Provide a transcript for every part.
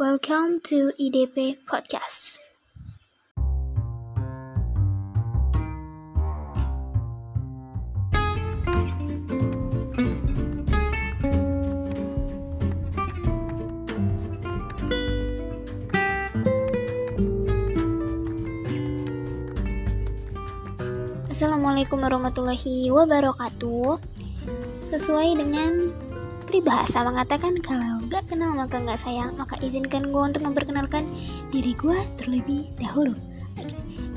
Welcome to IDP Podcast. Assalamualaikum warahmatullahi wabarakatuh. Sesuai dengan peribahasa mengatakan kalau gak kenal maka gak sayang, maka izinkan gue untuk memperkenalkan diri gue terlebih dahulu.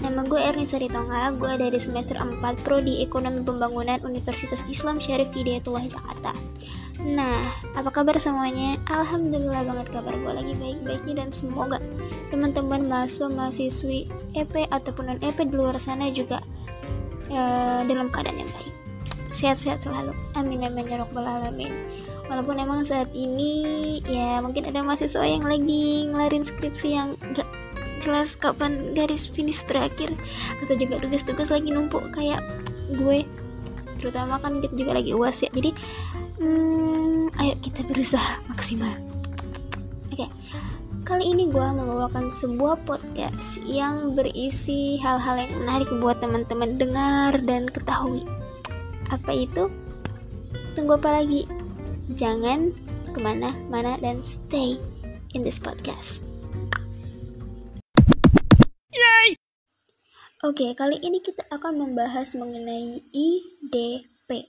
Nama gue Erni Tonga, gue dari semester 4 Prodi Ekonomi Pembangunan Universitas Islam Syarif Hidayatullah Jakarta. Nah, apa kabar semuanya? Alhamdulillah banget kabar gue lagi baik-baiknya dan semoga teman-teman mahasiswa mahasiswi EP ataupun non EP di luar sana juga uh, dalam keadaan yang baik. Sehat-sehat selalu. Amin amin ya rabbal alamin walaupun emang saat ini ya mungkin ada mahasiswa yang lagi ngelarin skripsi yang gak jelas kapan garis finish berakhir. Atau juga tugas-tugas lagi numpuk kayak gue. Terutama kan kita juga lagi uas ya. Jadi hmm, ayo kita berusaha maksimal. Oke. Okay. kali ini gue membawakan sebuah podcast yang berisi hal-hal yang menarik buat teman-teman dengar dan ketahui. Apa itu? Tunggu apa lagi Jangan ke mana-mana dan stay in this podcast. Yay! Oke, kali ini kita akan membahas mengenai IDP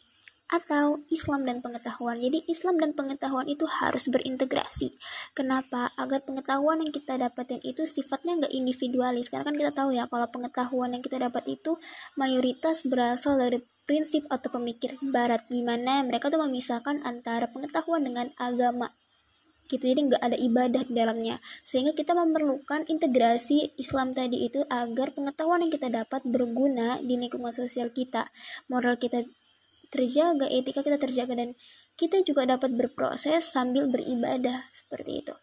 atau Islam dan pengetahuan. Jadi Islam dan pengetahuan itu harus berintegrasi. Kenapa? Agar pengetahuan yang kita dapatin itu sifatnya nggak individualis. Karena kan kita tahu ya kalau pengetahuan yang kita dapat itu mayoritas berasal dari prinsip atau pemikir barat gimana mereka tuh memisahkan antara pengetahuan dengan agama. Gitu jadi nggak ada ibadah di dalamnya. Sehingga kita memerlukan integrasi Islam tadi itu agar pengetahuan yang kita dapat berguna di lingkungan sosial kita. Moral kita terjaga etika kita terjaga dan kita juga dapat berproses sambil beribadah seperti itu.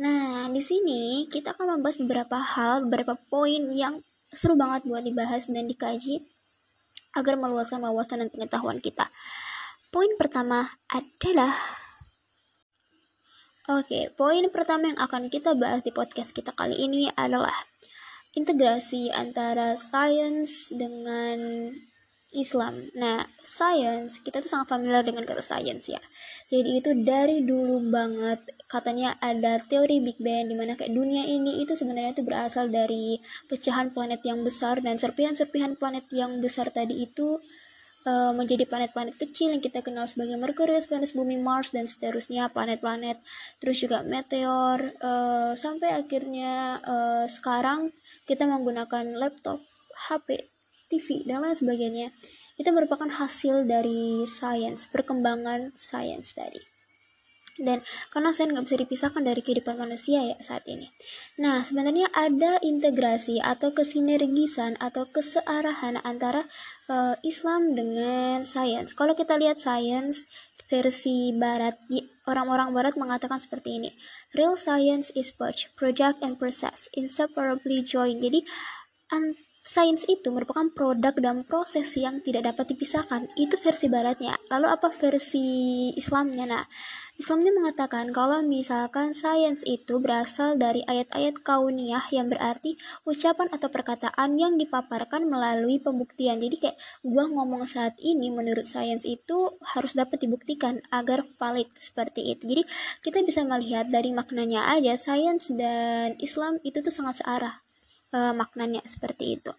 Nah di sini kita akan membahas beberapa hal beberapa poin yang seru banget buat dibahas dan dikaji agar meluaskan wawasan dan pengetahuan kita. Poin pertama adalah Oke, poin pertama yang akan kita bahas di podcast kita kali ini adalah integrasi antara sains dengan Islam. Nah, science kita tuh sangat familiar dengan kata science ya. Jadi itu dari dulu banget katanya ada teori Big Bang di mana kayak dunia ini itu sebenarnya itu berasal dari pecahan planet yang besar dan serpihan-serpihan planet yang besar tadi itu uh, menjadi planet-planet kecil yang kita kenal sebagai Merkurius, Venus, Bumi, Mars dan seterusnya planet-planet. Terus juga meteor uh, sampai akhirnya uh, sekarang kita menggunakan laptop, HP, TV, dan lain sebagainya, itu merupakan hasil dari sains, perkembangan sains tadi. Dan karena sains nggak bisa dipisahkan dari kehidupan manusia ya saat ini. Nah, sebenarnya ada integrasi atau kesinergisan atau kesearahan antara uh, Islam dengan sains. Kalau kita lihat sains versi barat, orang-orang barat mengatakan seperti ini. Real science is both project and process, inseparably joined. Jadi, Sains itu merupakan produk dan proses yang tidak dapat dipisahkan. Itu versi baratnya. Lalu apa versi Islamnya? Nah, Islamnya mengatakan kalau misalkan sains itu berasal dari ayat-ayat kauniyah yang berarti ucapan atau perkataan yang dipaparkan melalui pembuktian. Jadi kayak gua ngomong saat ini menurut sains itu harus dapat dibuktikan agar valid seperti itu. Jadi kita bisa melihat dari maknanya aja sains dan Islam itu tuh sangat searah uh, maknanya seperti itu.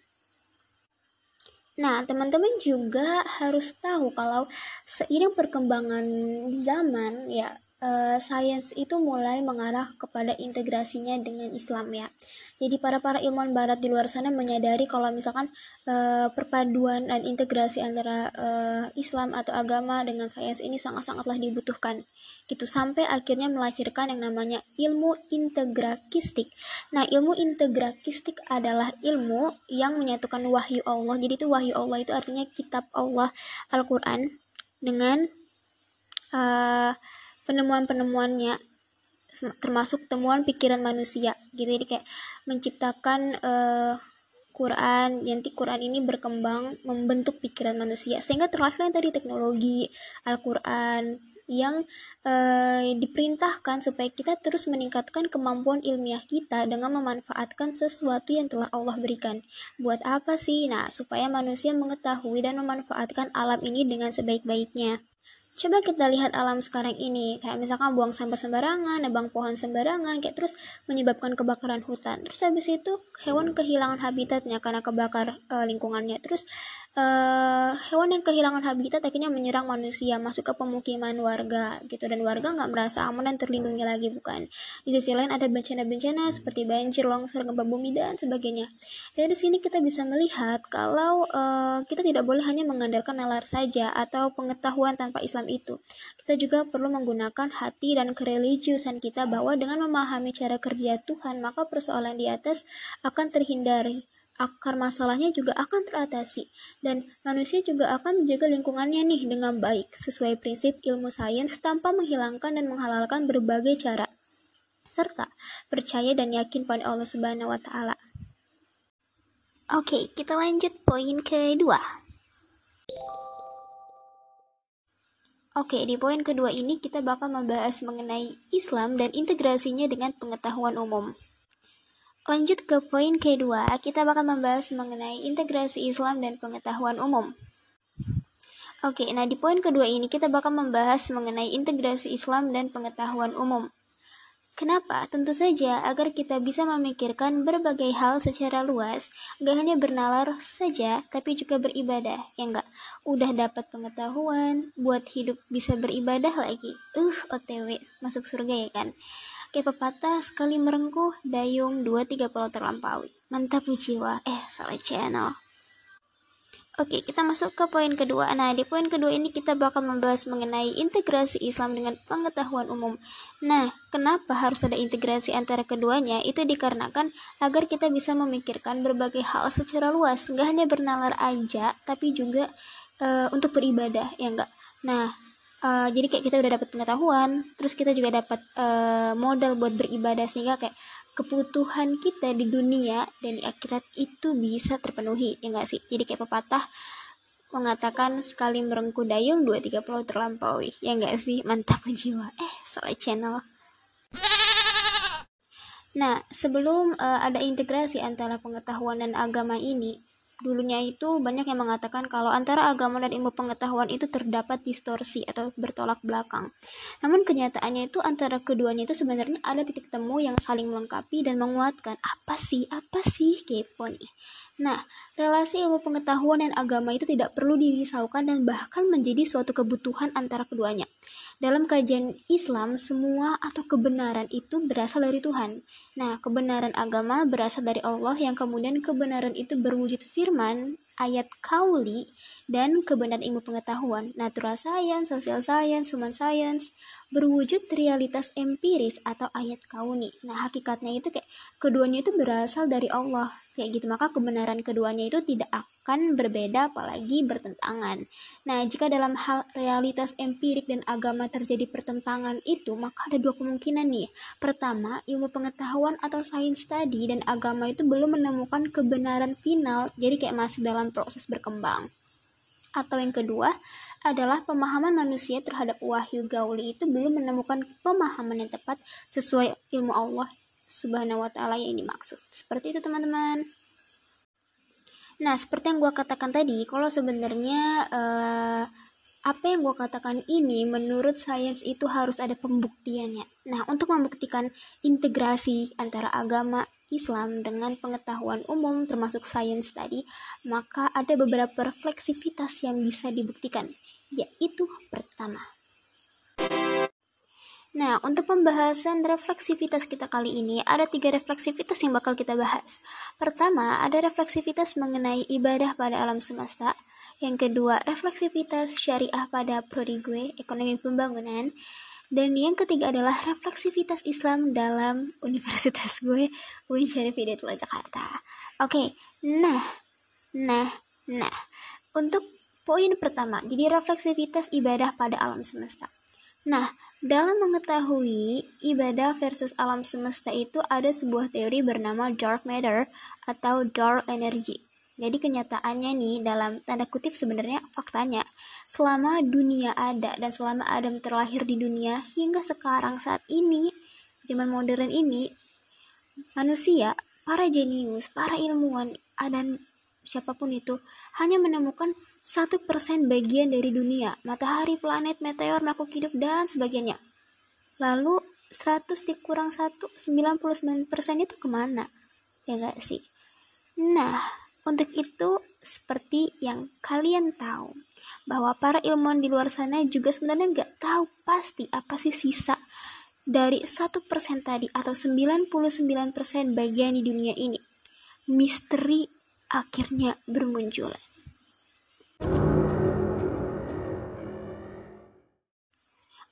Nah, teman-teman juga harus tahu kalau seiring perkembangan zaman ya uh, sains itu mulai mengarah kepada integrasinya dengan Islam ya. Jadi para para ilmuwan barat di luar sana menyadari kalau misalkan uh, perpaduan dan integrasi antara uh, Islam atau agama dengan sains ini sangat-sangatlah dibutuhkan. Gitu sampai akhirnya melahirkan yang namanya ilmu integrakistik. Nah, ilmu integrakistik adalah ilmu yang menyatukan wahyu Allah. Jadi itu wahyu Allah itu artinya kitab Allah Al-Qur'an dengan uh, penemuan-penemuannya termasuk temuan pikiran manusia gitu jadi kayak menciptakan uh, Quran nanti Quran ini berkembang membentuk pikiran manusia sehingga terlahir tadi teknologi Al-Quran yang uh, diperintahkan supaya kita terus meningkatkan kemampuan ilmiah kita dengan memanfaatkan sesuatu yang telah Allah berikan. Buat apa sih? Nah, supaya manusia mengetahui dan memanfaatkan alam ini dengan sebaik-baiknya. Coba kita lihat alam sekarang ini, kayak misalkan buang sampah sembarangan, nebang pohon sembarangan, kayak terus menyebabkan kebakaran hutan. Terus habis itu hewan kehilangan habitatnya karena kebakar e, lingkungannya. Terus uh, hewan yang kehilangan habitat akhirnya menyerang manusia masuk ke pemukiman warga gitu. Dan warga nggak merasa aman dan terlindungi lagi bukan? Di sisi lain ada bencana-bencana seperti banjir longsor gempa bumi dan sebagainya. Dari sini kita bisa melihat kalau uh, kita tidak boleh hanya mengandalkan nalar saja atau pengetahuan tanpa Islam itu. Kita juga perlu menggunakan hati dan kereligiusan kita bahwa dengan memahami cara kerja Tuhan maka persoalan di atas akan terhindari akar masalahnya juga akan teratasi dan manusia juga akan menjaga lingkungannya nih dengan baik sesuai prinsip ilmu sains tanpa menghilangkan dan menghalalkan berbagai cara serta percaya dan yakin pada Allah Subhanahu wa taala. Oke, kita lanjut poin kedua. Oke, di poin kedua ini kita bakal membahas mengenai Islam dan integrasinya dengan pengetahuan umum. Lanjut ke poin kedua, kita bakal membahas mengenai integrasi Islam dan pengetahuan umum. Oke, nah di poin kedua ini kita bakal membahas mengenai integrasi Islam dan pengetahuan umum. Kenapa? Tentu saja agar kita bisa memikirkan berbagai hal secara luas, gak hanya bernalar saja, tapi juga beribadah, ya enggak? Udah dapat pengetahuan, buat hidup bisa beribadah lagi. Uh, OTW, masuk surga ya kan? Kayak pepatah sekali merengkuh, dayung dua tiga pulau terlampaui. Mantap jiwa. Eh, salah channel. Oke, kita masuk ke poin kedua. Nah, di poin kedua ini kita bakal membahas mengenai integrasi Islam dengan pengetahuan umum. Nah, kenapa harus ada integrasi antara keduanya? Itu dikarenakan agar kita bisa memikirkan berbagai hal secara luas, nggak hanya bernalar aja, tapi juga uh, untuk beribadah, ya enggak? Nah, uh, jadi kayak kita udah dapat pengetahuan terus kita juga dapat uh, modal buat beribadah sehingga kayak kebutuhan kita di dunia dan di akhirat itu bisa terpenuhi ya enggak sih? Jadi kayak pepatah mengatakan sekali merengku dayung dua tiga pulau terlampaui ya enggak sih? Mantap jiwa. Eh salah channel. Nah, sebelum uh, ada integrasi antara pengetahuan dan agama ini, dulunya itu banyak yang mengatakan kalau antara agama dan ilmu pengetahuan itu terdapat distorsi atau bertolak belakang. Namun kenyataannya itu antara keduanya itu sebenarnya ada titik temu yang saling melengkapi dan menguatkan. Apa sih? Apa sih? Kepo nih. Nah, relasi ilmu pengetahuan dan agama itu tidak perlu dirisaukan dan bahkan menjadi suatu kebutuhan antara keduanya. Dalam kajian Islam, semua atau kebenaran itu berasal dari Tuhan. Nah, kebenaran agama berasal dari Allah yang kemudian kebenaran itu berwujud firman, ayat kauli, dan kebenaran ilmu pengetahuan, natural science, social science, human science, berwujud realitas empiris atau ayat kauni. Nah, hakikatnya itu kayak keduanya itu berasal dari Allah. Kayak gitu maka kebenaran keduanya itu tidak akan berbeda apalagi bertentangan. Nah jika dalam hal realitas empirik dan agama terjadi pertentangan itu maka ada dua kemungkinan nih. Pertama ilmu pengetahuan atau sains tadi dan agama itu belum menemukan kebenaran final jadi kayak masih dalam proses berkembang atau yang kedua adalah pemahaman manusia terhadap wahyu gauli itu belum menemukan pemahaman yang tepat sesuai ilmu Allah subhanahu wa ta'ala yang dimaksud. Seperti itu teman-teman. Nah, seperti yang gue katakan tadi, kalau sebenarnya uh, apa yang gue katakan ini menurut sains itu harus ada pembuktiannya. Nah, untuk membuktikan integrasi antara agama Islam dengan pengetahuan umum termasuk sains tadi, maka ada beberapa refleksivitas yang bisa dibuktikan, yaitu pertama, Nah, untuk pembahasan refleksivitas kita kali ini, ada tiga refleksivitas yang bakal kita bahas. Pertama, ada refleksivitas mengenai ibadah pada alam semesta. Yang kedua, refleksivitas syariah pada prodi gue, ekonomi pembangunan. Dan yang ketiga adalah refleksivitas Islam dalam universitas gue, UIN Syarif Hidayatullah Jakarta. Oke, nah, nah, nah. Untuk poin pertama, jadi refleksivitas ibadah pada alam semesta. Nah, dalam mengetahui ibadah versus alam semesta itu ada sebuah teori bernama dark matter atau dark energy. Jadi kenyataannya nih dalam tanda kutip sebenarnya faktanya selama dunia ada dan selama Adam terlahir di dunia hingga sekarang saat ini zaman modern ini manusia para jenius para ilmuwan dan siapa pun itu hanya menemukan satu persen bagian dari dunia matahari planet meteor makhluk hidup dan sebagainya. Lalu 100 dikurang 1 99% itu ke mana? Ya gak sih? Nah untuk itu seperti yang kalian tahu bahwa para ilmuwan di luar sana juga sebenarnya nggak tahu pasti apa sih sisa dari satu persen tadi atau 99% bagian di dunia ini. Misteri akhirnya bermunculan.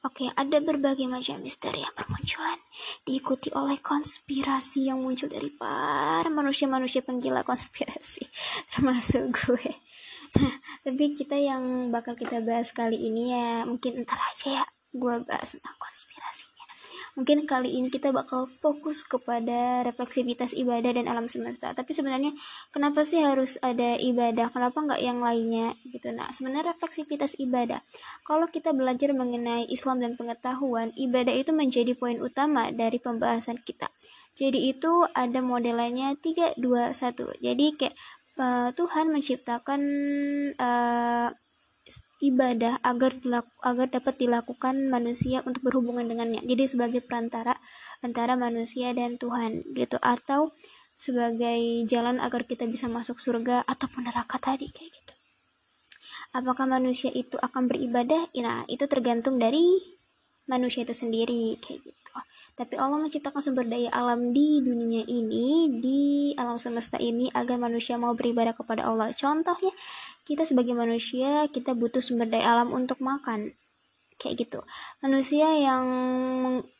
Oke, ada berbagai macam misteri yang bermunculan, diikuti oleh konspirasi yang muncul dari para manusia-manusia penggila konspirasi, termasuk gue. Tapi kita yang bakal kita bahas kali ini ya, mungkin ntar aja ya, gue bahas tentang konspirasi mungkin kali ini kita bakal fokus kepada refleksivitas ibadah dan alam semesta. Tapi sebenarnya kenapa sih harus ada ibadah? Kenapa nggak yang lainnya? Gitu. Nah sebenarnya refleksivitas ibadah. Kalau kita belajar mengenai Islam dan pengetahuan ibadah itu menjadi poin utama dari pembahasan kita. Jadi itu ada modelnya 3 2 1 jadi kayak uh, Tuhan menciptakan uh, ibadah agar dilaku, agar dapat dilakukan manusia untuk berhubungan dengannya. Jadi sebagai perantara antara manusia dan Tuhan gitu atau sebagai jalan agar kita bisa masuk surga ataupun neraka tadi kayak gitu. Apakah manusia itu akan beribadah? Nah, itu tergantung dari manusia itu sendiri kayak gitu. Tapi Allah menciptakan sumber daya alam di dunia ini, di alam semesta ini agar manusia mau beribadah kepada Allah. Contohnya kita sebagai manusia kita butuh sumber daya alam untuk makan. Kayak gitu. Manusia yang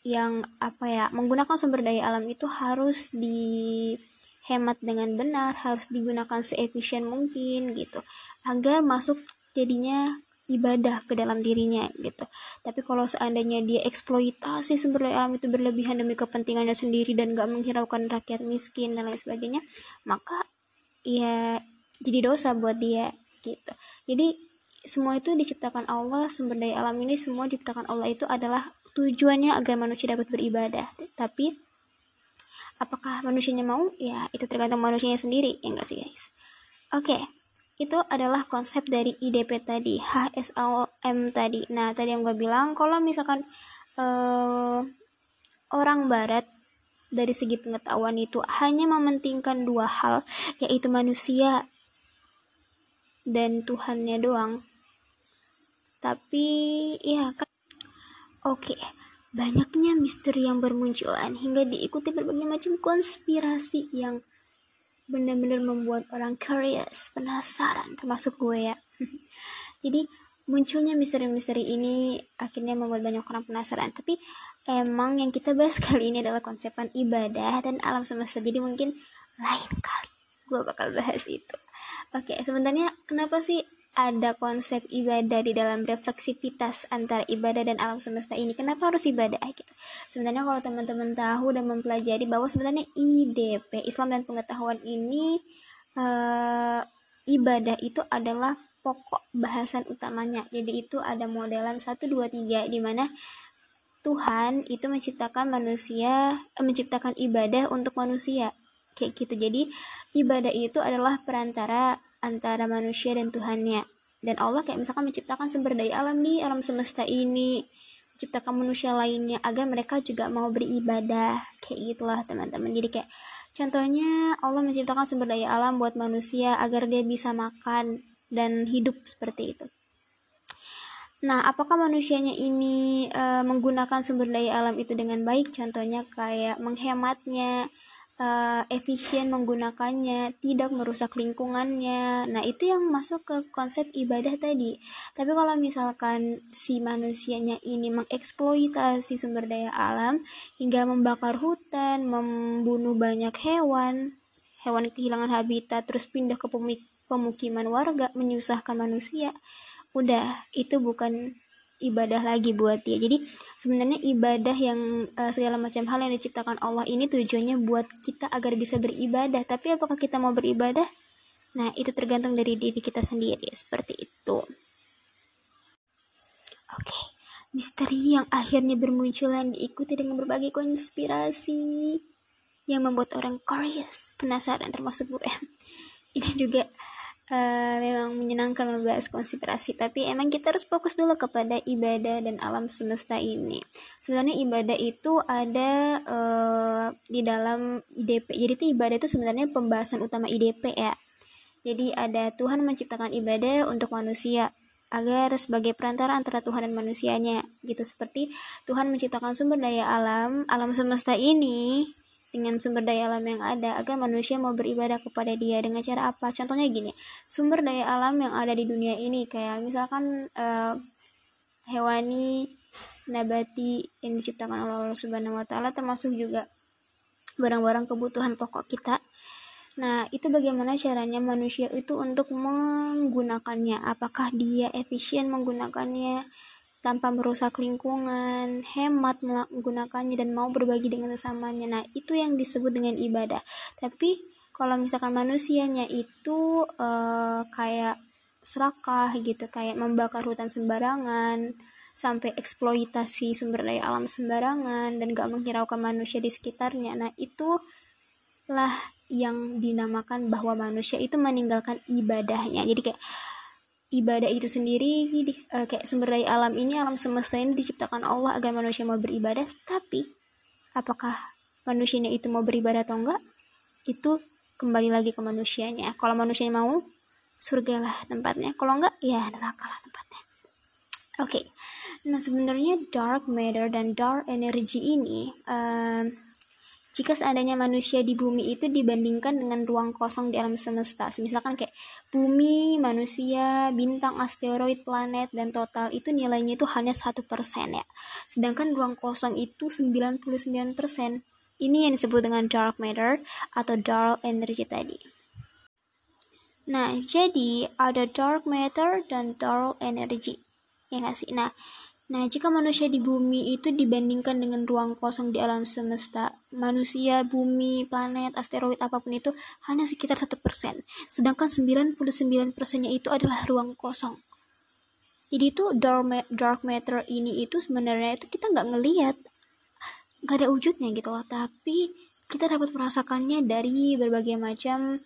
yang apa ya menggunakan sumber daya alam itu harus dihemat dengan benar harus digunakan seefisien mungkin gitu. Agar masuk jadinya ibadah ke dalam dirinya gitu. Tapi kalau seandainya dia eksploitasi sumber daya alam itu berlebihan demi kepentingannya sendiri dan gak menghiraukan rakyat miskin dan lain sebagainya maka ya jadi dosa buat dia gitu. Jadi semua itu diciptakan Allah sumber daya alam ini semua diciptakan Allah itu adalah tujuannya agar manusia dapat beribadah. Tapi apakah manusianya mau? Ya itu tergantung manusianya sendiri ya enggak sih guys? Oke. okay. Itu adalah konsep dari IDP tadi HSLM tadi. Nah tadi yang gue bilang kalau misalkan uh, orang barat dari segi pengetahuan itu hanya mementingkan dua hal yaitu manusia dan Tuhannya doang. Tapi ya kan? Oke banyaknya misteri yang bermunculan hingga diikuti berbagai macam konspirasi yang benar-benar membuat orang curious penasaran termasuk gue ya. Jadi munculnya misteri-misteri ini akhirnya membuat banyak orang penasaran. Tapi emang yang kita bahas kali ini adalah konsepan ibadah dan alam semesta. Jadi mungkin lain kali gue bakal bahas itu. Oke, sebenarnya kenapa sih ada konsep ibadah di dalam refleksivitas antara ibadah dan alam semesta ini? Kenapa harus ibadah gitu? Sebenarnya kalau teman-teman tahu dan mempelajari bahwa sebenarnya IDP Islam dan pengetahuan ini uh, ibadah itu adalah pokok bahasan utamanya. Jadi itu ada modelan 1 2 3 di mana Tuhan itu menciptakan manusia, eh, menciptakan ibadah untuk manusia kayak gitu jadi ibadah itu adalah perantara antara manusia dan Tuhannya. Dan Allah kayak misalkan menciptakan sumber daya alam di alam semesta ini. Menciptakan manusia lainnya agar mereka juga mau beribadah. Kayak gitulah teman-teman. Jadi kayak contohnya Allah menciptakan sumber daya alam buat manusia agar dia bisa makan dan hidup seperti itu. Nah, apakah manusianya ini e, menggunakan sumber daya alam itu dengan baik? Contohnya kayak menghematnya, uh, efisien menggunakannya, tidak merusak lingkungannya. Nah, itu yang masuk ke konsep ibadah tadi. Tapi kalau misalkan si manusianya ini mengeksploitasi sumber daya alam hingga membakar hutan, membunuh banyak hewan, hewan kehilangan habitat terus pindah ke pemukiman warga, menyusahkan manusia. Udah, itu bukan ibadah lagi buat dia. Jadi sebenarnya ibadah yang uh, segala macam hal yang diciptakan Allah ini tujuannya buat kita agar bisa beribadah. Tapi apakah kita mau beribadah? Nah, itu tergantung dari diri kita sendiri seperti itu. Oke, misteri yang akhirnya bermunculan diikuti dengan berbagai konspirasi yang membuat orang curious, penasaran termasuk gue. Ini juga uh, memang menyenangkan membahas konspirasi tapi emang kita harus fokus dulu kepada ibadah dan alam semesta ini. Sebenarnya ibadah itu ada uh, di dalam IDP jadi itu ibadah itu sebenarnya pembahasan utama IDP ya. Jadi ada Tuhan menciptakan ibadah untuk manusia agar sebagai perantara antara Tuhan dan manusianya gitu. Seperti Tuhan menciptakan sumber daya alam alam semesta ini dengan sumber daya alam yang ada agar manusia mau beribadah kepada dia dengan cara apa contohnya gini sumber daya alam yang ada di dunia ini kayak misalkan uh, hewani nabati yang diciptakan oleh Allah Subhanahu wa taala termasuk juga barang-barang kebutuhan pokok kita Nah, itu bagaimana caranya manusia itu untuk menggunakannya? Apakah dia efisien menggunakannya? Tanpa merusak lingkungan, hemat menggunakannya dan mau berbagi dengan sesamanya. Nah, itu yang disebut dengan ibadah. Tapi kalau misalkan manusianya itu uh, kayak serakah gitu, kayak membakar hutan sembarangan, sampai eksploitasi sumber daya alam sembarangan dan gak menghiraukan manusia di sekitarnya. Nah, itulah yang dinamakan bahwa manusia itu meninggalkan ibadahnya. Jadi kayak ibadah itu sendiri uh, kayak sumber daya alam ini alam semesta ini diciptakan Allah agar manusia mau beribadah. Tapi apakah manusianya itu mau beribadah atau enggak? Itu kembali lagi ke manusianya. Kalau manusianya mau surga lah tempatnya. Kalau enggak ya neraka lah tempatnya. Oke. Okay. nah sebenarnya dark matter dan dark energy ini uh, jika seandainya manusia di bumi itu dibandingkan dengan ruang kosong di alam semesta misalkan kayak bumi, manusia, bintang, asteroid, planet, dan total itu nilainya itu hanya satu persen ya. Sedangkan ruang kosong itu 99% ini yang disebut dengan dark matter atau dark energy tadi. Nah jadi ada dark matter dan dark energy ya gak sih? Nah Nah, jika manusia di bumi itu dibandingkan dengan ruang kosong di alam semesta, manusia, bumi, planet, asteroid, apa pun itu hanya sekitar satu persen. Sedangkan 99 persennya itu adalah ruang kosong. Jadi itu dark matter ini itu sebenarnya itu kita nggak ngelihat, nggak ada wujudnya gitu loh. Tapi kita dapat merasakannya dari berbagai macam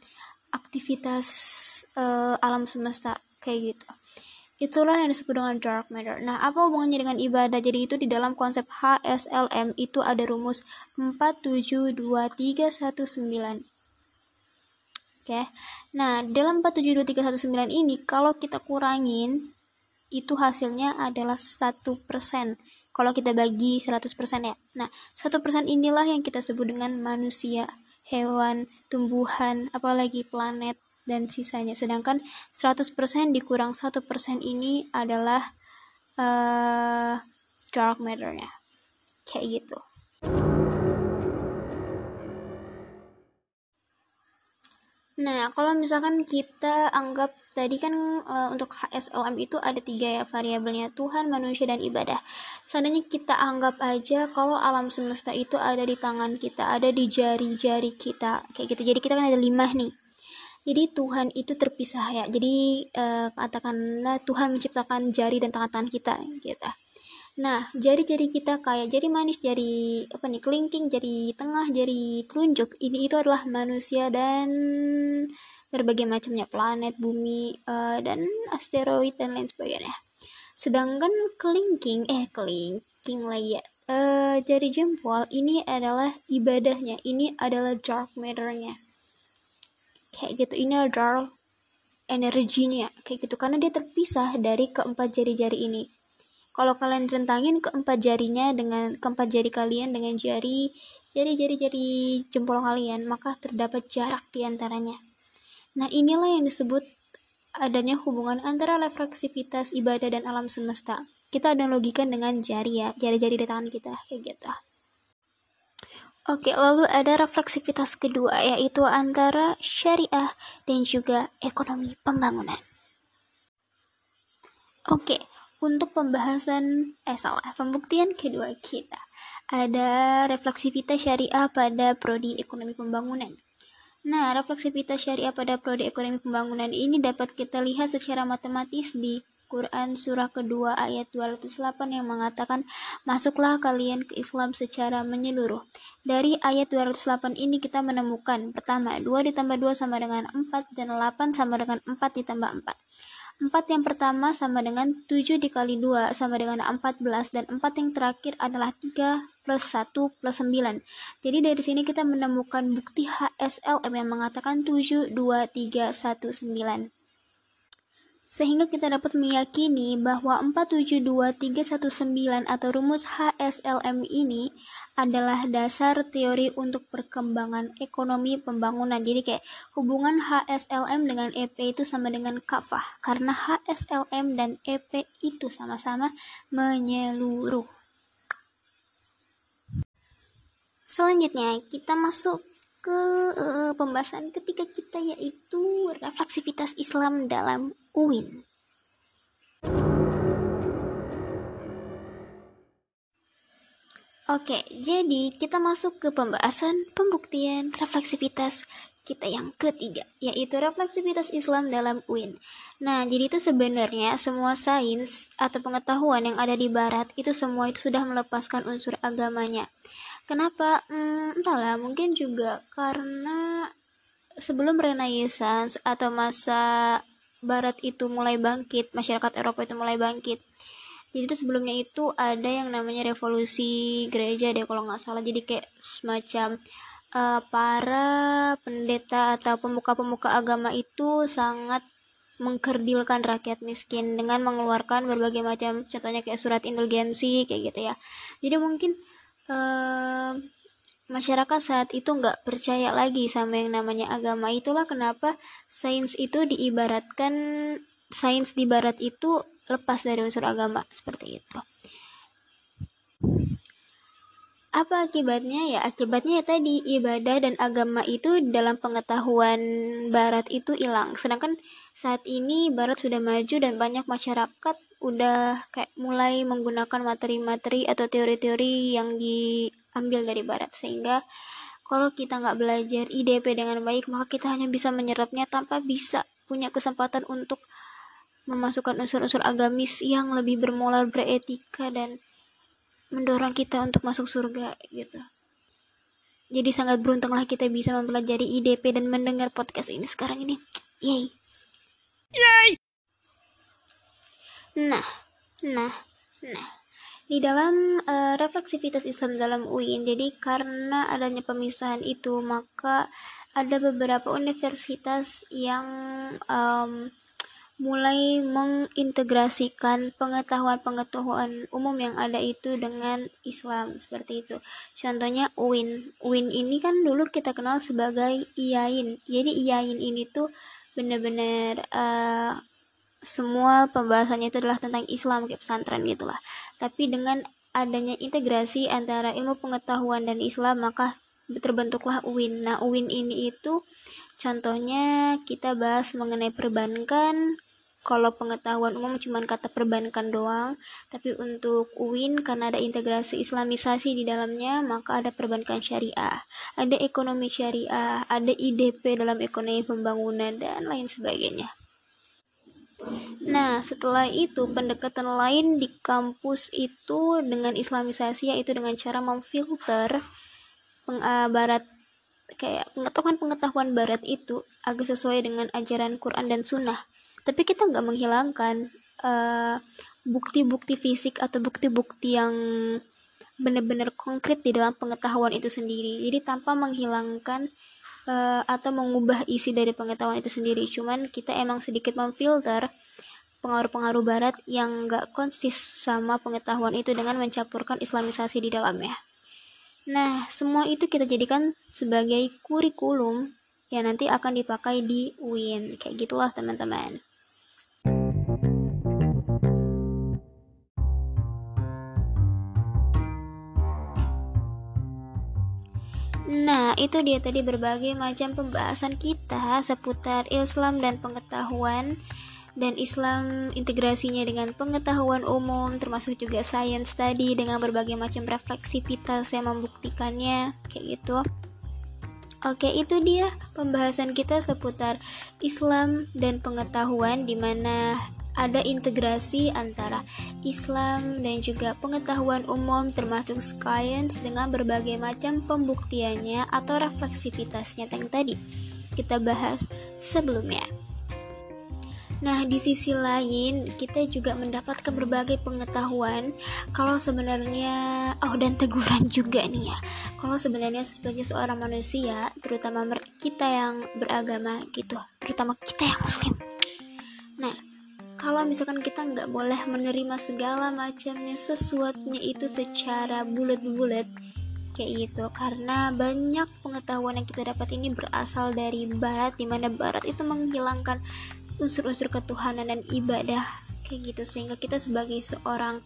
aktivitas uh, alam semesta kayak gitu. Itulah yang disebut dengan dark matter. Nah, apa hubungannya dengan ibadah? Jadi itu di dalam konsep HSLM itu ada rumus 472319. Oke. Nah, dalam 472319 ini kalau kita kurangin itu hasilnya adalah 1%. Kalau kita bagi 100% ya. Nah, 1% inilah yang kita sebut dengan manusia, hewan, tumbuhan, apalagi planet, dan sisanya sedangkan 100% dikurang 1% ini adalah uh, dark matternya kayak gitu Nah, kalau misalkan kita anggap tadi kan uh, untuk HSLM itu ada tiga ya variabelnya Tuhan, manusia, dan ibadah. Seandainya kita anggap aja kalau alam semesta itu ada di tangan kita, ada di jari-jari kita, kayak gitu. Jadi kita kan ada lima nih jadi Tuhan itu terpisah ya. Jadi uh, katakanlah Tuhan menciptakan jari dan tangan-tangan kita gitu. Nah jari-jari kita kayak jari manis jari apa nih kelingking jari tengah jari telunjuk ini itu adalah manusia dan berbagai macamnya planet bumi uh, dan asteroid dan lain sebagainya. Sedangkan kelingking eh kelingking lagi ya. Uh, jari jempol ini adalah ibadahnya ini adalah dark matternya kayak gitu. Ini adalah energinya kayak gitu. Karena dia terpisah dari keempat jari-jari ini. Kalau kalian rentangin keempat jarinya dengan keempat jari kalian dengan jari jari-jari jari jempol kalian maka terdapat jarak di antaranya. Nah inilah yang disebut adanya hubungan antara refleksivitas ibadah dan alam semesta. Kita analogikan dengan jari ya jari-jari di tangan kita kayak gitu Oke, lalu ada refleksivitas kedua yaitu antara syariah dan juga ekonomi pembangunan. Oke, untuk pembahasan eh salah, pembuktian kedua kita ada refleksivitas syariah pada prodi ekonomi pembangunan. Nah, refleksivitas syariah pada prodi ekonomi pembangunan ini dapat kita lihat secara matematis di Al-Quran surah kedua ayat 208 yang mengatakan Masuklah kalian ke Islam secara menyeluruh Dari ayat 208 ini kita menemukan Pertama, 2 ditambah 2 sama dengan 4 Dan 8 sama dengan 4 ditambah 4 4 yang pertama sama dengan 7 dikali 2 sama dengan 14 Dan 4 yang terakhir adalah 3 plus 1 plus 9. Jadi dari sini kita menemukan bukti HSLM yang mengatakan 7, 2, 3, 1, 9. Sehingga kita dapat meyakini bahwa 472319 atau rumus HSLM ini adalah dasar teori untuk perkembangan ekonomi pembangunan. Jadi kayak hubungan HSLM dengan EP itu sama dengan kafah karena HSLM dan EP itu sama-sama menyeluruh. Selanjutnya kita masuk ke uh, pembahasan ketiga kita yaitu refleksivitas Islam dalam UIN. Oke, jadi kita masuk ke pembahasan pembuktian refleksivitas kita yang ketiga, yaitu refleksivitas Islam dalam UIN. Nah, jadi itu sebenarnya semua sains atau pengetahuan yang ada di barat itu semua itu sudah melepaskan unsur agamanya. Kenapa? Hmm, entahlah, mungkin juga karena sebelum Renaissance atau masa Barat itu mulai bangkit, masyarakat Eropa itu mulai bangkit. Jadi itu sebelumnya itu ada yang namanya revolusi gereja deh kalau nggak salah. Jadi kayak semacam uh, para pendeta atau pemuka-pemuka agama itu sangat mengkerdilkan rakyat miskin dengan mengeluarkan berbagai macam contohnya kayak surat indulgensi kayak gitu ya. Jadi mungkin masyarakat saat itu nggak percaya lagi sama yang namanya agama. Itulah kenapa sains itu diibaratkan sains di barat itu lepas dari unsur agama. Seperti itu. Apa akibatnya? Ya akibatnya ya tadi ibadah dan agama itu dalam pengetahuan barat itu hilang. Sedangkan saat ini barat sudah maju dan banyak masyarakat udah kayak mulai menggunakan materi-materi atau teori-teori yang diambil dari barat. Sehingga kalau kita nggak belajar IDP dengan baik maka kita hanya bisa menyerapnya tanpa bisa punya kesempatan untuk memasukkan unsur-unsur agamis yang lebih bermoral beretika dan mendorong kita untuk masuk surga gitu. Jadi sangat beruntunglah kita bisa mempelajari IDP dan mendengar podcast ini sekarang ini. Yay! Yay! Nah, nah, nah. Di dalam uh, refleksivitas Islam dalam UIN, jadi karena adanya pemisahan itu, maka ada beberapa universitas yang um, mulai mengintegrasikan pengetahuan-pengetahuan umum yang ada itu dengan Islam seperti itu. Contohnya UIN. UIN ini kan dulu kita kenal sebagai IAIN. Jadi IAIN ini tuh benar-benar uh, semua pembahasannya itu adalah tentang Islam kayak pesantren gitulah. Tapi dengan adanya integrasi antara ilmu pengetahuan dan Islam maka terbentuklah UIN nah UIN ini itu contohnya kita bahas mengenai perbankan. Kalau pengetahuan umum cuma kata perbankan doang tapi untuk UIN karena ada integrasi islamisasi di dalamnya maka ada perbankan syariah ada ekonomi syariah ada IDP dalam ekonomi pembangunan dan lain sebagainya Nah, setelah itu pendekatan lain di kampus itu dengan islamisasi yaitu dengan cara memfilter peng, uh, barat kayak pengetahuan-pengetahuan barat itu agar sesuai dengan ajaran Quran dan Sunnah. Tapi kita nggak menghilangkan eh, bukti-bukti fisik atau bukti-bukti yang benar-benar konkret di dalam pengetahuan itu sendiri. Jadi tanpa menghilangkan uh, atau mengubah isi dari pengetahuan itu sendiri. Cuman kita emang sedikit memfilter pengaruh-pengaruh barat yang nggak konsis sama pengetahuan itu dengan mencampurkan islamisasi di dalamnya. Nah semua itu kita jadikan sebagai kurikulum yang nanti akan dipakai di UIN kayak gitulah teman-teman Nah, itu dia tadi berbagai macam pembahasan kita seputar Islam dan pengetahuan dan Islam integrasinya dengan pengetahuan umum termasuk juga science tadi dengan berbagai macam refleksivitas yang membuktikannya kayak gitu. Oke, itu dia pembahasan kita seputar Islam dan pengetahuan di mana ada integrasi antara Islam dan juga pengetahuan umum termasuk science dengan berbagai macam pembuktiannya atau refleksivitasnya yang tadi kita bahas sebelumnya. Nah, di sisi lain, kita juga mendapatkan berbagai pengetahuan kalau sebenarnya oh dan teguran juga nih ya. Kalau sebenarnya sebagai seorang manusia, terutama kita yang beragama gitu, terutama kita yang muslim. Kalau misalkan kita nggak boleh menerima segala macamnya sesuatunya itu secara bulat-bulat kayak gitu. Karena banyak pengetahuan yang kita dapat ini berasal dari barat di mana barat itu menghilangkan unsur-unsur ketuhanan dan ibadah kayak gitu. Sehingga kita sebagai seorang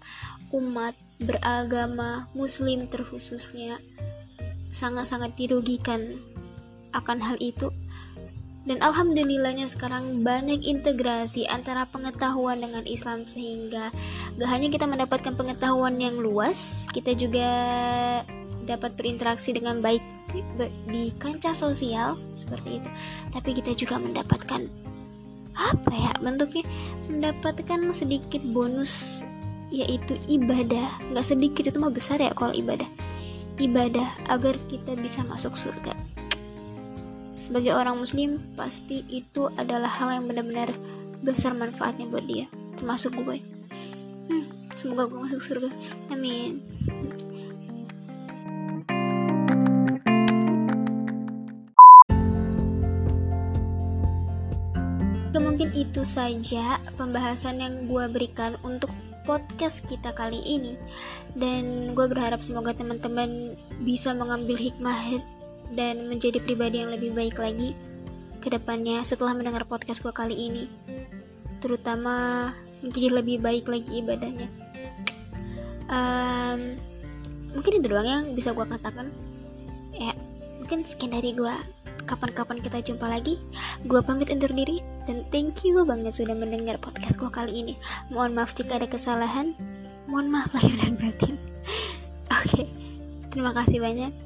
umat beragama muslim terkhususnya sangat-sangat dirugikan akan hal itu dan alhamdulillahnya sekarang banyak integrasi antara pengetahuan dengan Islam sehingga gak hanya kita mendapatkan pengetahuan yang luas, kita juga dapat berinteraksi dengan baik di, kancah sosial seperti itu. Tapi kita juga mendapatkan apa ya bentuknya? Mendapatkan sedikit bonus yaitu ibadah. Nggak sedikit itu mah besar ya kalau ibadah. Ibadah agar kita bisa masuk surga sebagai orang muslim pasti itu adalah hal yang benar-benar besar manfaatnya buat dia termasuk gue hmm, semoga gue masuk surga. Amin. Mungkin itu saja pembahasan yang gue berikan untuk podcast kita kali ini. Dan gue berharap semoga teman-teman bisa mengambil hikmah dan menjadi pribadi yang lebih baik lagi ke depannya setelah mendengar podcast gue kali ini. Terutama menjadi lebih baik lagi ibadahnya. Um, mungkin itu doang yang bisa gue katakan. Ya mungkin sekian dari gue kapan-kapan kita jumpa lagi. Gue pamit undur diri dan thank you banget sudah mendengar podcast gue kali ini. Mohon maaf jika ada kesalahan. Mohon maaf lahir dan batin. Oke okay. terima kasih banyak